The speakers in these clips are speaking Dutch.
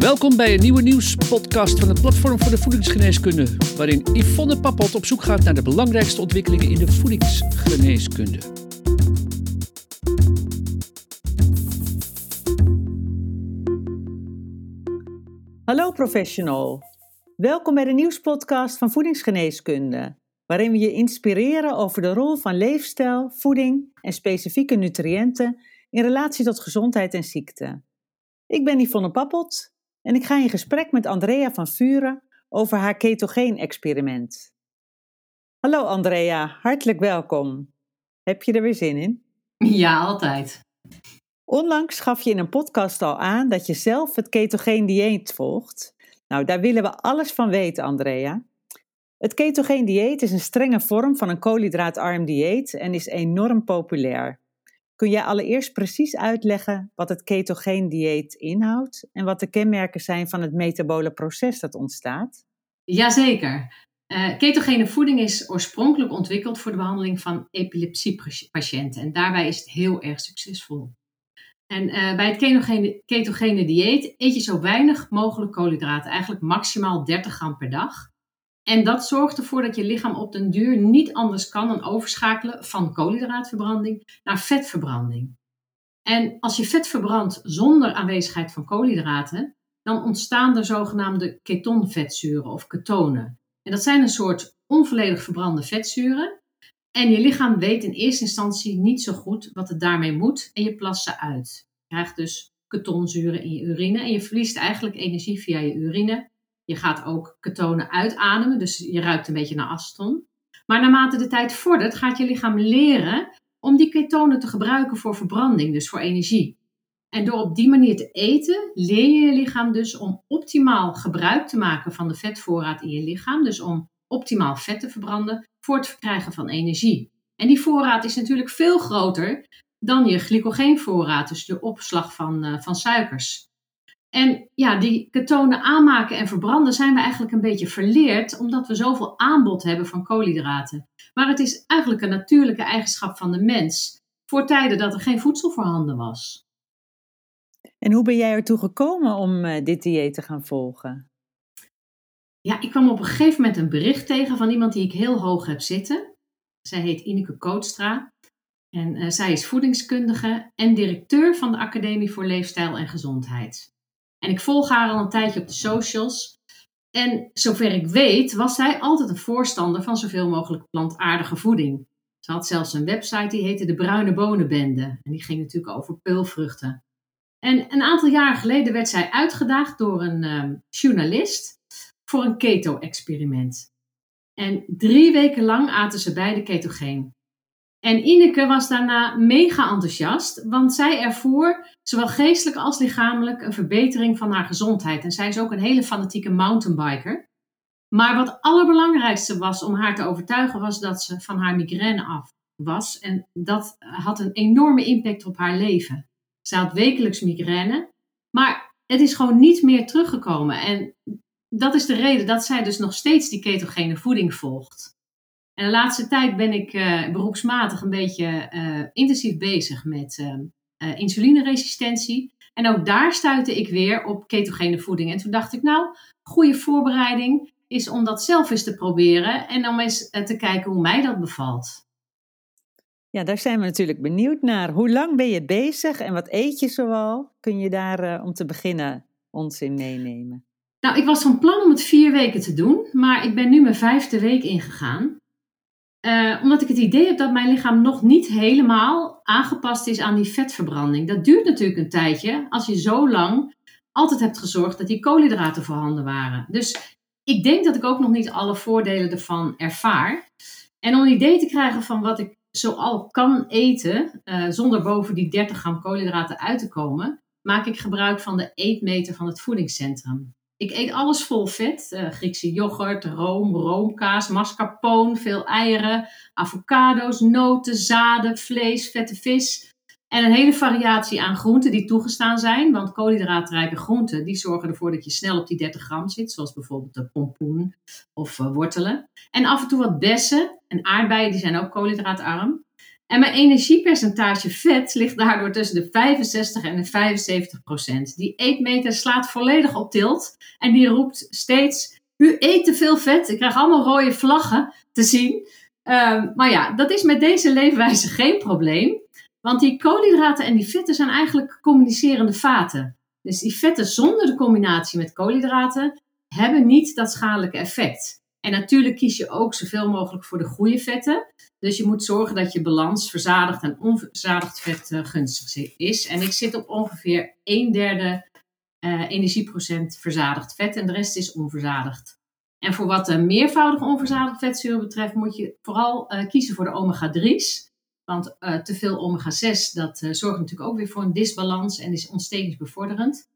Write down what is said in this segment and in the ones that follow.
Welkom bij een nieuwe nieuwspodcast van het Platform voor de Voedingsgeneeskunde, waarin Yvonne Pappot op zoek gaat naar de belangrijkste ontwikkelingen in de voedingsgeneeskunde. Hallo professional. Welkom bij de nieuwspodcast van Voedingsgeneeskunde, waarin we je inspireren over de rol van leefstijl, voeding en specifieke nutriënten in relatie tot gezondheid en ziekte. Ik ben Yvonne Pappot en ik ga in gesprek met Andrea van Vuren over haar ketogeen-experiment. Hallo Andrea, hartelijk welkom. Heb je er weer zin in? Ja, altijd. Onlangs gaf je in een podcast al aan dat je zelf het ketogeen dieet volgt. Nou, daar willen we alles van weten, Andrea. Het ketogeen dieet is een strenge vorm van een koolhydraatarm dieet en is enorm populair. Kun jij allereerst precies uitleggen wat het ketogeen dieet inhoudt en wat de kenmerken zijn van het metabole proces dat ontstaat? Jazeker. Uh, ketogene voeding is oorspronkelijk ontwikkeld voor de behandeling van epilepsiepatiënten en daarbij is het heel erg succesvol. En uh, bij het ketogene, ketogene dieet eet je zo weinig mogelijk koolhydraten, eigenlijk maximaal 30 gram per dag. En dat zorgt ervoor dat je lichaam op den duur niet anders kan dan overschakelen van koolhydraatverbranding naar vetverbranding. En als je vet verbrandt zonder aanwezigheid van koolhydraten, dan ontstaan er zogenaamde ketonvetzuren of ketonen. En dat zijn een soort onvolledig verbrande vetzuren. En je lichaam weet in eerste instantie niet zo goed wat het daarmee moet en je plast ze uit. Je krijgt dus ketonzuren in je urine en je verliest eigenlijk energie via je urine je gaat ook ketonen uitademen, dus je ruikt een beetje naar aston. Maar naarmate de tijd vordert, gaat je lichaam leren om die ketonen te gebruiken voor verbranding, dus voor energie. En door op die manier te eten, leer je je lichaam dus om optimaal gebruik te maken van de vetvoorraad in je lichaam. Dus om optimaal vet te verbranden voor het verkrijgen van energie. En die voorraad is natuurlijk veel groter dan je glycogeenvoorraad, dus de opslag van, uh, van suikers. En ja, die ketonen aanmaken en verbranden zijn we eigenlijk een beetje verleerd, omdat we zoveel aanbod hebben van koolhydraten. Maar het is eigenlijk een natuurlijke eigenschap van de mens, voor tijden dat er geen voedsel voorhanden was. En hoe ben jij ertoe gekomen om uh, dit dieet te gaan volgen? Ja, ik kwam op een gegeven moment een bericht tegen van iemand die ik heel hoog heb zitten. Zij heet Ineke Kootstra. En uh, zij is voedingskundige en directeur van de Academie voor Leefstijl en Gezondheid. En ik volg haar al een tijdje op de socials. En zover ik weet, was zij altijd een voorstander van zoveel mogelijk plantaardige voeding. Ze had zelfs een website die heette de Bruine Bonenbende. En die ging natuurlijk over peulvruchten. En een aantal jaar geleden werd zij uitgedaagd door een uh, journalist voor een keto-experiment. En drie weken lang aten ze beide ketogeen. En Ineke was daarna mega enthousiast, want zij ervoer zowel geestelijk als lichamelijk een verbetering van haar gezondheid. En zij is ook een hele fanatieke mountainbiker. Maar wat allerbelangrijkste was om haar te overtuigen, was dat ze van haar migraine af was. En dat had een enorme impact op haar leven. Ze had wekelijks migraine, maar het is gewoon niet meer teruggekomen. En dat is de reden dat zij dus nog steeds die ketogene voeding volgt. En de laatste tijd ben ik uh, beroepsmatig een beetje uh, intensief bezig met uh, insulineresistentie. En ook daar stuitte ik weer op ketogene voeding. En toen dacht ik, nou, goede voorbereiding is om dat zelf eens te proberen en om eens te kijken hoe mij dat bevalt. Ja, daar zijn we natuurlijk benieuwd naar. Hoe lang ben je bezig en wat eet je zoal? Kun je daar om te beginnen ons in meenemen? Nou, ik was van plan om het vier weken te doen, maar ik ben nu mijn vijfde week ingegaan. Uh, omdat ik het idee heb dat mijn lichaam nog niet helemaal aangepast is aan die vetverbranding. Dat duurt natuurlijk een tijdje als je zo lang altijd hebt gezorgd dat die koolhydraten voorhanden waren. Dus ik denk dat ik ook nog niet alle voordelen ervan ervaar. En om een idee te krijgen van wat ik zoal kan eten, uh, zonder boven die 30 gram koolhydraten uit te komen, maak ik gebruik van de eetmeter van het voedingscentrum. Ik eet alles vol vet. Uh, Griekse yoghurt, room, roomkaas, mascarpone, veel eieren, avocado's, noten, zaden, vlees, vette vis. En een hele variatie aan groenten die toegestaan zijn. Want koolhydraatrijke groenten die zorgen ervoor dat je snel op die 30 gram zit. Zoals bijvoorbeeld de pompoen of uh, wortelen. En af en toe wat bessen en aardbeien, die zijn ook koolhydraatarm. En mijn energiepercentage vet ligt daardoor tussen de 65 en de 75 procent. Die eetmeter slaat volledig op tilt en die roept steeds: U eet te veel vet. Ik krijg allemaal rode vlaggen te zien. Ehm, maar ja, dat is met deze leefwijze geen probleem. Want die koolhydraten en die vetten zijn eigenlijk communicerende vaten. Dus die vetten zonder de combinatie met koolhydraten hebben niet dat schadelijke effect. En natuurlijk kies je ook zoveel mogelijk voor de goede vetten. Dus je moet zorgen dat je balans verzadigd en onverzadigd vet uh, gunstig is. En ik zit op ongeveer een derde uh, energieprocent verzadigd vet en de rest is onverzadigd. En voor wat de meervoudige onverzadigde vetzuren betreft moet je vooral kiezen voor de omega-3's. Want te veel omega-6 dat zorgt natuurlijk ook weer voor een disbalans en is ontstekingsbevorderend.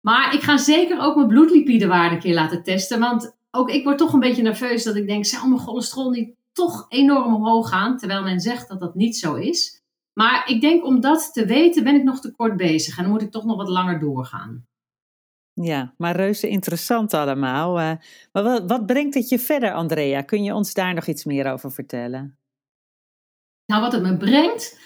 Maar ik ga zeker ook mijn bloedlipidewaarde een keer laten testen. Want ook ik word toch een beetje nerveus dat ik denk, zou mijn cholesterol niet toch enorm omhoog gaan? Terwijl men zegt dat dat niet zo is. Maar ik denk om dat te weten ben ik nog te kort bezig en dan moet ik toch nog wat langer doorgaan. Ja, maar reuze interessant allemaal. Uh, maar wat, wat brengt het je verder, Andrea? Kun je ons daar nog iets meer over vertellen? Nou, wat het me brengt,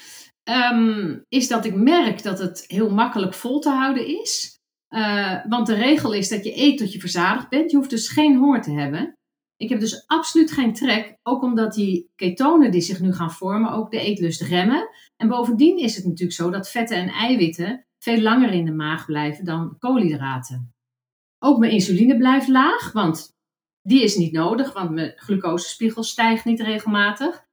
um, is dat ik merk dat het heel makkelijk vol te houden is. Uh, want de regel is dat je eet tot je verzadigd bent. Je hoeft dus geen honger te hebben. Ik heb dus absoluut geen trek, ook omdat die ketonen die zich nu gaan vormen ook de eetlust remmen. En bovendien is het natuurlijk zo dat vetten en eiwitten veel langer in de maag blijven dan koolhydraten. Ook mijn insuline blijft laag, want die is niet nodig, want mijn glucosespiegel stijgt niet regelmatig.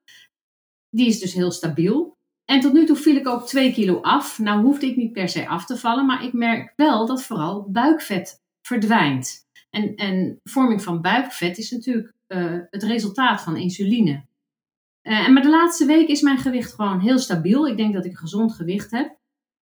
Die is dus heel stabiel. En tot nu toe viel ik ook 2 kilo af. Nou hoefde ik niet per se af te vallen, maar ik merk wel dat vooral buikvet verdwijnt. En, en vorming van buikvet is natuurlijk uh, het resultaat van insuline. Uh, maar de laatste week is mijn gewicht gewoon heel stabiel. Ik denk dat ik een gezond gewicht heb.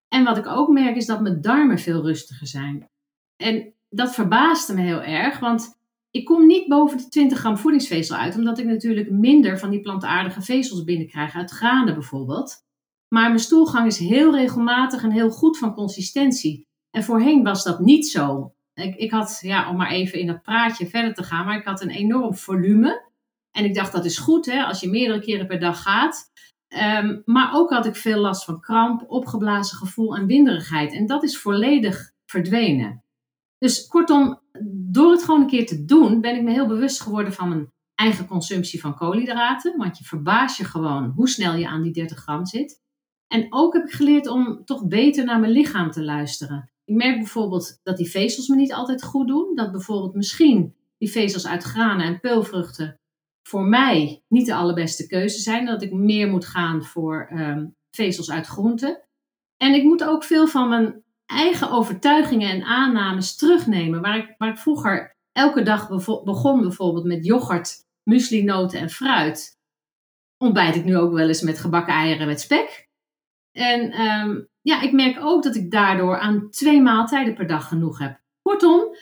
En wat ik ook merk is dat mijn darmen veel rustiger zijn. En dat verbaasde me heel erg, want ik kom niet boven de 20 gram voedingsvezel uit, omdat ik natuurlijk minder van die plantaardige vezels binnenkrijg uit granen bijvoorbeeld. Maar mijn stoelgang is heel regelmatig en heel goed van consistentie. En voorheen was dat niet zo. Ik, ik had, ja, om maar even in dat praatje verder te gaan, maar ik had een enorm volume. En ik dacht, dat is goed hè, als je meerdere keren per dag gaat. Um, maar ook had ik veel last van kramp, opgeblazen gevoel en winderigheid. En dat is volledig verdwenen. Dus kortom, door het gewoon een keer te doen, ben ik me heel bewust geworden van mijn eigen consumptie van koolhydraten. Want je verbaast je gewoon hoe snel je aan die 30 gram zit. En ook heb ik geleerd om toch beter naar mijn lichaam te luisteren. Ik merk bijvoorbeeld dat die vezels me niet altijd goed doen. Dat bijvoorbeeld misschien die vezels uit granen en peulvruchten voor mij niet de allerbeste keuze zijn. Dat ik meer moet gaan voor um, vezels uit groenten. En ik moet ook veel van mijn eigen overtuigingen en aannames terugnemen. Waar ik, waar ik vroeger elke dag begon bijvoorbeeld met yoghurt, muesli, noten en fruit. Ontbijt ik nu ook wel eens met gebakken eieren met spek. En um, ja, ik merk ook dat ik daardoor aan twee maaltijden per dag genoeg heb. Kortom,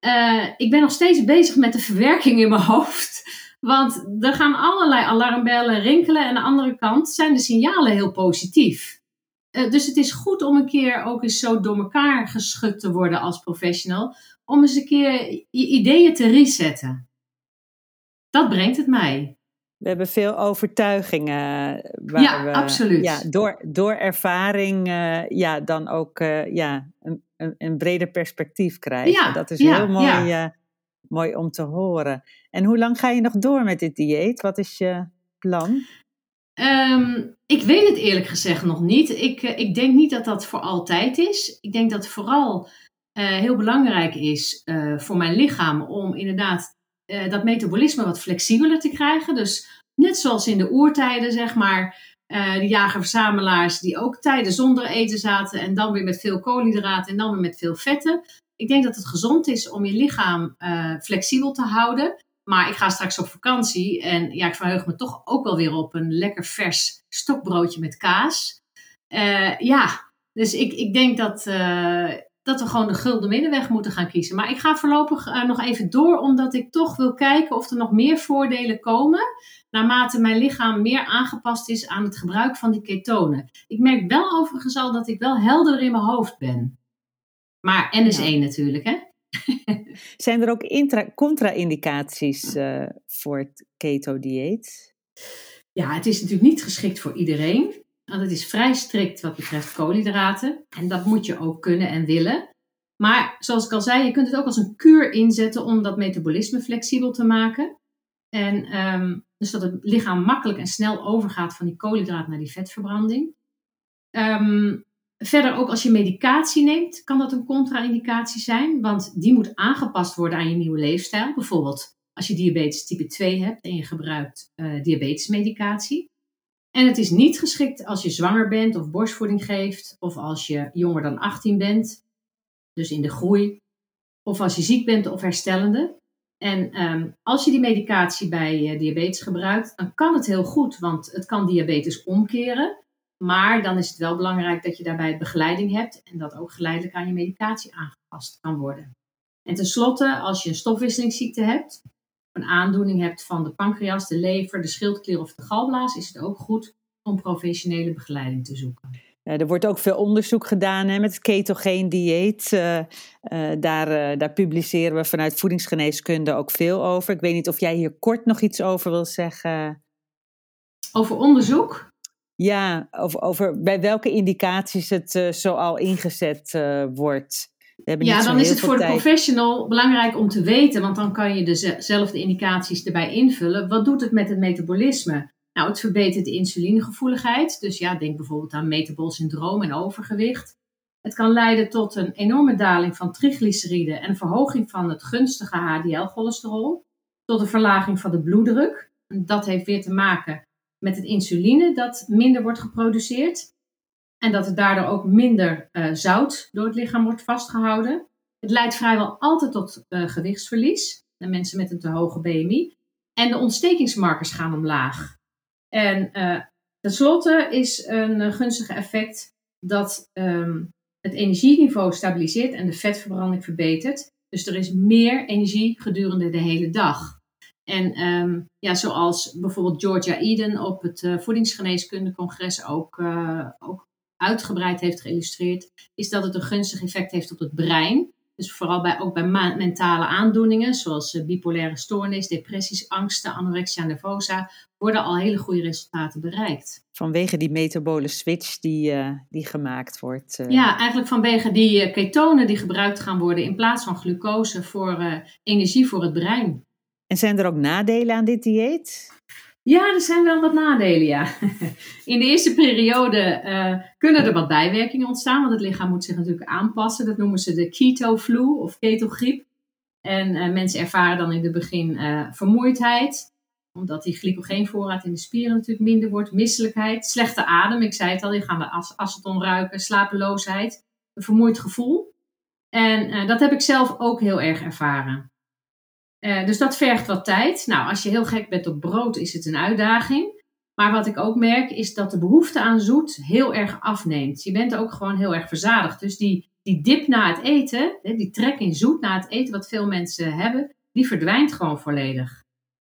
uh, ik ben nog steeds bezig met de verwerking in mijn hoofd. Want er gaan allerlei alarmbellen rinkelen. En aan de andere kant zijn de signalen heel positief. Uh, dus het is goed om een keer ook eens zo door elkaar geschud te worden als professional. Om eens een keer je ideeën te resetten. Dat brengt het mij. We hebben veel overtuigingen. Waar ja, we, absoluut. Ja, door, door ervaring uh, ja, dan ook uh, ja, een, een, een, breder perspectief krijgen. Ja, dat is ja, heel mooi, uh, mooi om te horen. En hoe lang ga je nog door met dit dieet? Wat is je plan? Um, ik weet het eerlijk gezegd nog niet. Ik, ik denk niet dat dat voor altijd is. Ik denk dat het vooral heel belangrijk is voor mijn lichaam om inderdaad uh, dat metabolisme wat flexibeler te krijgen. Dus net zoals in de oertijden, zeg maar, uh, de jager-verzamelaars die ook tijden zonder eten zaten en dan weer met veel koolhydraten en dan weer met veel vetten. Ik denk dat het gezond is om je lichaam uh, flexibel te houden. Maar ik ga straks op vakantie en ja, ik verheug me toch ook wel weer op een lekker vers stokbroodje met kaas. ja, dus ik, ik denk dat, dat we gewoon de gulden middenweg moeten gaan kiezen. Maar ik ga voorlopig uh, nog even door, omdat ik toch wil kijken of er nog meer voordelen komen. Naarmate mijn lichaam meer aangepast is aan het gebruik van die ketonen. Ik merk wel overigens al dat ik wel helder in mijn hoofd ben. Maar N is één natuurlijk, hè? Zijn er ook contra-indicaties uh, voor het keto-dieet? Ja, het is natuurlijk niet geschikt voor iedereen. Want het is vrij strikt wat betreft koolhydraten. En dat moet je ook kunnen en willen. Maar zoals ik al zei, je kunt het ook als een kuur inzetten om dat metabolisme flexibel te maken. En ehm, dus dat het lichaam makkelijk en snel overgaat van die koolhydraat naar die vetverbranding. Ehm, verder ook als je medicatie neemt, kan dat een contra-indicatie zijn. Want die moet aangepast worden aan je nieuwe leefstijl. Bijvoorbeeld als je diabetes type 2 hebt en je gebruikt uh, diabetesmedicatie. En het is niet geschikt als je zwanger bent of borstvoeding geeft, of als je jonger dan 18 bent, dus in de groei, of als je ziek bent of herstellende. En ehm, als je die medicatie bij uh, diabetes gebruikt, dan kan het heel goed, want het kan diabetes omkeren. Maar dan is het wel belangrijk dat je daarbij begeleiding hebt en dat ook geleidelijk aan je medicatie aangepast kan worden. En tenslotte, als je een stofwisselingsziekte hebt, een aandoening hebt van de pancreas, de lever, de schildklier of de galblaas, is het ook goed om professionele begeleiding te zoeken. er wordt ook veel onderzoek gedaan hè, met het ketogeen dieet. Uh, uh, daar, uh, daar publiceren we vanuit voedingsgeneeskunde ook veel over. Ik weet niet of jij hier kort nog iets over wil zeggen. Over onderzoek? Ja, over, over bij welke indicaties het zo al ingezet wordt ja, dan is het voor de professional belangrijk om te weten, want dan kan je dezelfde indicaties erbij invullen. Wat doet het met het metabolisme? Nou, het verbetert de insulinegevoeligheid. Dus ja, denk bijvoorbeeld aan metabol syndroom en overgewicht. Het kan leiden tot een enorme daling van triglyceriden en verhoging van het gunstige HDL-cholesterol. Tot een verlaging van de bloeddruk. Dat heeft weer te maken met het insuline dat minder wordt geproduceerd. En dat er daardoor ook minder uh, zout door het lichaam wordt vastgehouden. Het leidt vrijwel altijd tot uh, gewichtsverlies. En mensen met een te hoge BMI. En de ontstekingsmarkers gaan omlaag. En uh, tenslotte is een gunstig effect dat um, het energieniveau stabiliseert en de vetverbranding verbetert. Dus er is meer energie gedurende de hele dag. En um, ja, zoals bijvoorbeeld Georgia Eden op het voedingsgeneeskundecongres ook, uh, ook uitgebreid heeft geïllustreerd, is dat het een gunstig effect heeft op het brein. Dus vooral bij, ook bij mentale aandoeningen, zoals uh, bipolaire stoornis, depressies, angsten, anorexia nervosa, worden al hele goede resultaten bereikt. Vanwege die metabole switch die, uh, die gemaakt wordt. Uh... Ja, eigenlijk vanwege die ketonen die gebruikt gaan worden in plaats van glucose voor energie voor het brein. En zijn er ook nadelen aan dit dieet? Ja, er zijn wel wat nadelen, ja. In de eerste periode uh, kunnen er wat bijwerkingen ontstaan, want het lichaam moet zich natuurlijk aanpassen. Dat noemen ze de keto-flu of ketogriep. En uh, mensen ervaren dan in het begin uh, vermoeidheid, omdat die glycogeenvoorraad in de spieren natuurlijk minder wordt. Misselijkheid, slechte adem, ik zei het al, je gaat de aceton ruiken, slapeloosheid, een vermoeid gevoel. En dat heb ik zelf ook heel erg ervaren. Uh, dus dat vergt wat tijd. Nou, als je heel gek bent op brood, is het een uitdaging. Maar wat ik ook merk, is dat de behoefte aan zoet heel erg afneemt. Je bent ook gewoon heel erg verzadigd. Dus die, die dip na het eten, die trek in zoet na het eten, wat veel mensen hebben, die verdwijnt gewoon volledig.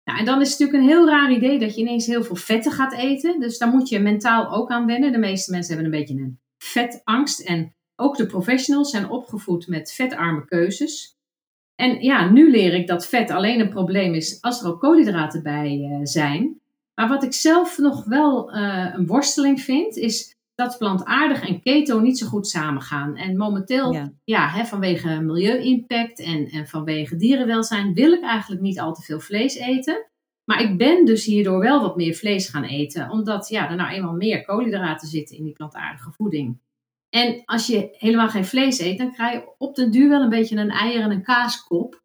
Nou, en dan is het natuurlijk een heel raar idee dat je ineens heel veel vetten gaat eten. Dus daar moet je mentaal ook aan wennen. De meeste mensen hebben een beetje een vetangst. En ook de professionals zijn opgevoed met vetarme keuzes. En ja, nu leer ik dat vet alleen een probleem is als er ook koolhydraten bij uh, zijn. Maar wat ik zelf nog wel uh, een worsteling vind, is dat plantaardig en keto niet zo goed samengaan. En momenteel, ja, ja hè, vanwege milieu-impact en, en vanwege dierenwelzijn, wil ik eigenlijk niet al te veel vlees eten. Maar ik ben dus hierdoor wel wat meer vlees gaan eten, omdat ja, er nou eenmaal meer koolhydraten zitten in die plantaardige voeding. En als je helemaal geen vlees eet, dan krijg je op den duur wel een beetje een eier en een kaaskop.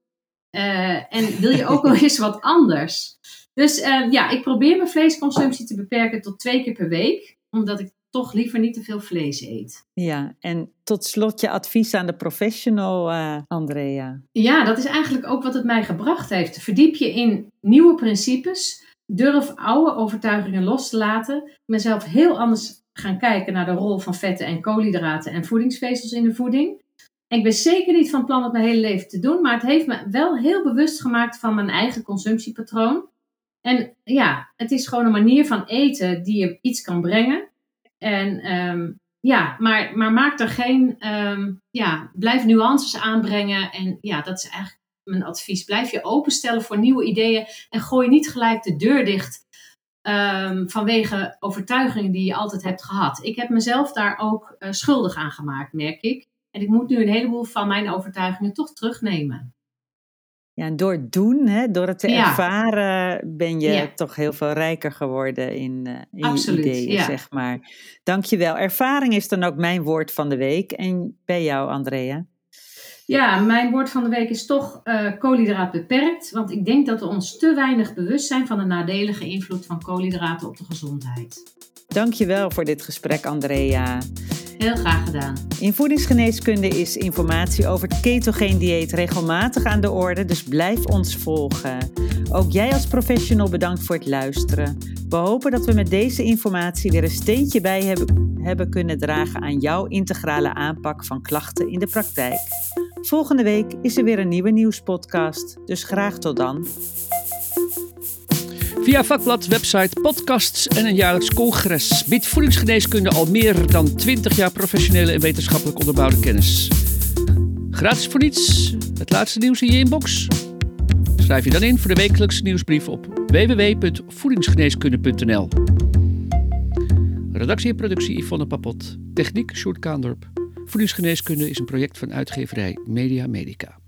Uh, en wil je ook wel eens wat anders. Dus uh, ja, ik probeer mijn vleesconsumptie te beperken tot twee keer per week. Omdat ik toch liever niet te veel vlees eet. Ja, en tot slot je advies aan de professional, uh, Andrea. Ja, dat is eigenlijk ook wat het mij gebracht heeft. Verdiep je in nieuwe principes. Durf oude overtuigingen los te laten. Mezelf heel anders gaan kijken naar de rol van vetten en koolhydraten en voedingsvezels in de voeding. Ik ben zeker niet van plan het mijn hele leven te doen, maar het heeft me wel heel bewust gemaakt van mijn eigen consumptiepatroon. En ja, het is gewoon een manier van eten die je iets kan brengen. En um, ja, maar, maar maak er geen, um, ja, blijf nuances aanbrengen. En ja, dat is eigenlijk mijn advies. Blijf je openstellen voor nieuwe ideeën en gooi niet gelijk de deur dicht ehm, vanwege overtuigingen die je altijd hebt gehad. Ik heb mezelf daar ook uh, schuldig aan gemaakt, merk ik. En ik moet nu een heleboel van mijn overtuigingen toch terugnemen. Ja, en door het doen, hè, door het te ervaren, ben je toch heel veel rijker geworden in, uh, in Absoluut, je ideeën, ja. zeg maar. Dankjewel. Ervaring is dan ook mijn woord van de week. En bij jou, Andrea? Ja, mijn woord van de week is toch uh, koolhydraat beperkt. Want ik denk dat we ons te weinig bewust zijn van de nadelige invloed van koolhydraten op de gezondheid. Dankjewel voor dit gesprek, Andrea. Heel graag gedaan. In voedingsgeneeskunde is informatie over het ketogeen dieet regelmatig aan de orde, dus blijf ons volgen. Ook jij als professional bedankt voor het luisteren. We hopen dat we met deze informatie weer een steentje bij hebben, kunnen dragen aan jouw integrale aanpak van klachten in de praktijk. Volgende week is er weer een nieuwe nieuwspodcast, dus graag tot dan. Via vakblad, website, podcasts en een jaarlijks congres biedt voedingsgeneeskunde al meer dan 20 jaar professionele en wetenschappelijk onderbouwde kennis. Gratis voor niets, het laatste nieuws in je inbox. Schrijf je dan in voor de wekelijkse nieuwsbrief op www.voedingsgeneeskunde.nl. Redactie en productie Yvonne Papot. Techniek Sjoerd Kaandorp. Voedingsgeneeskunde is een project van uitgeverij Media Medica.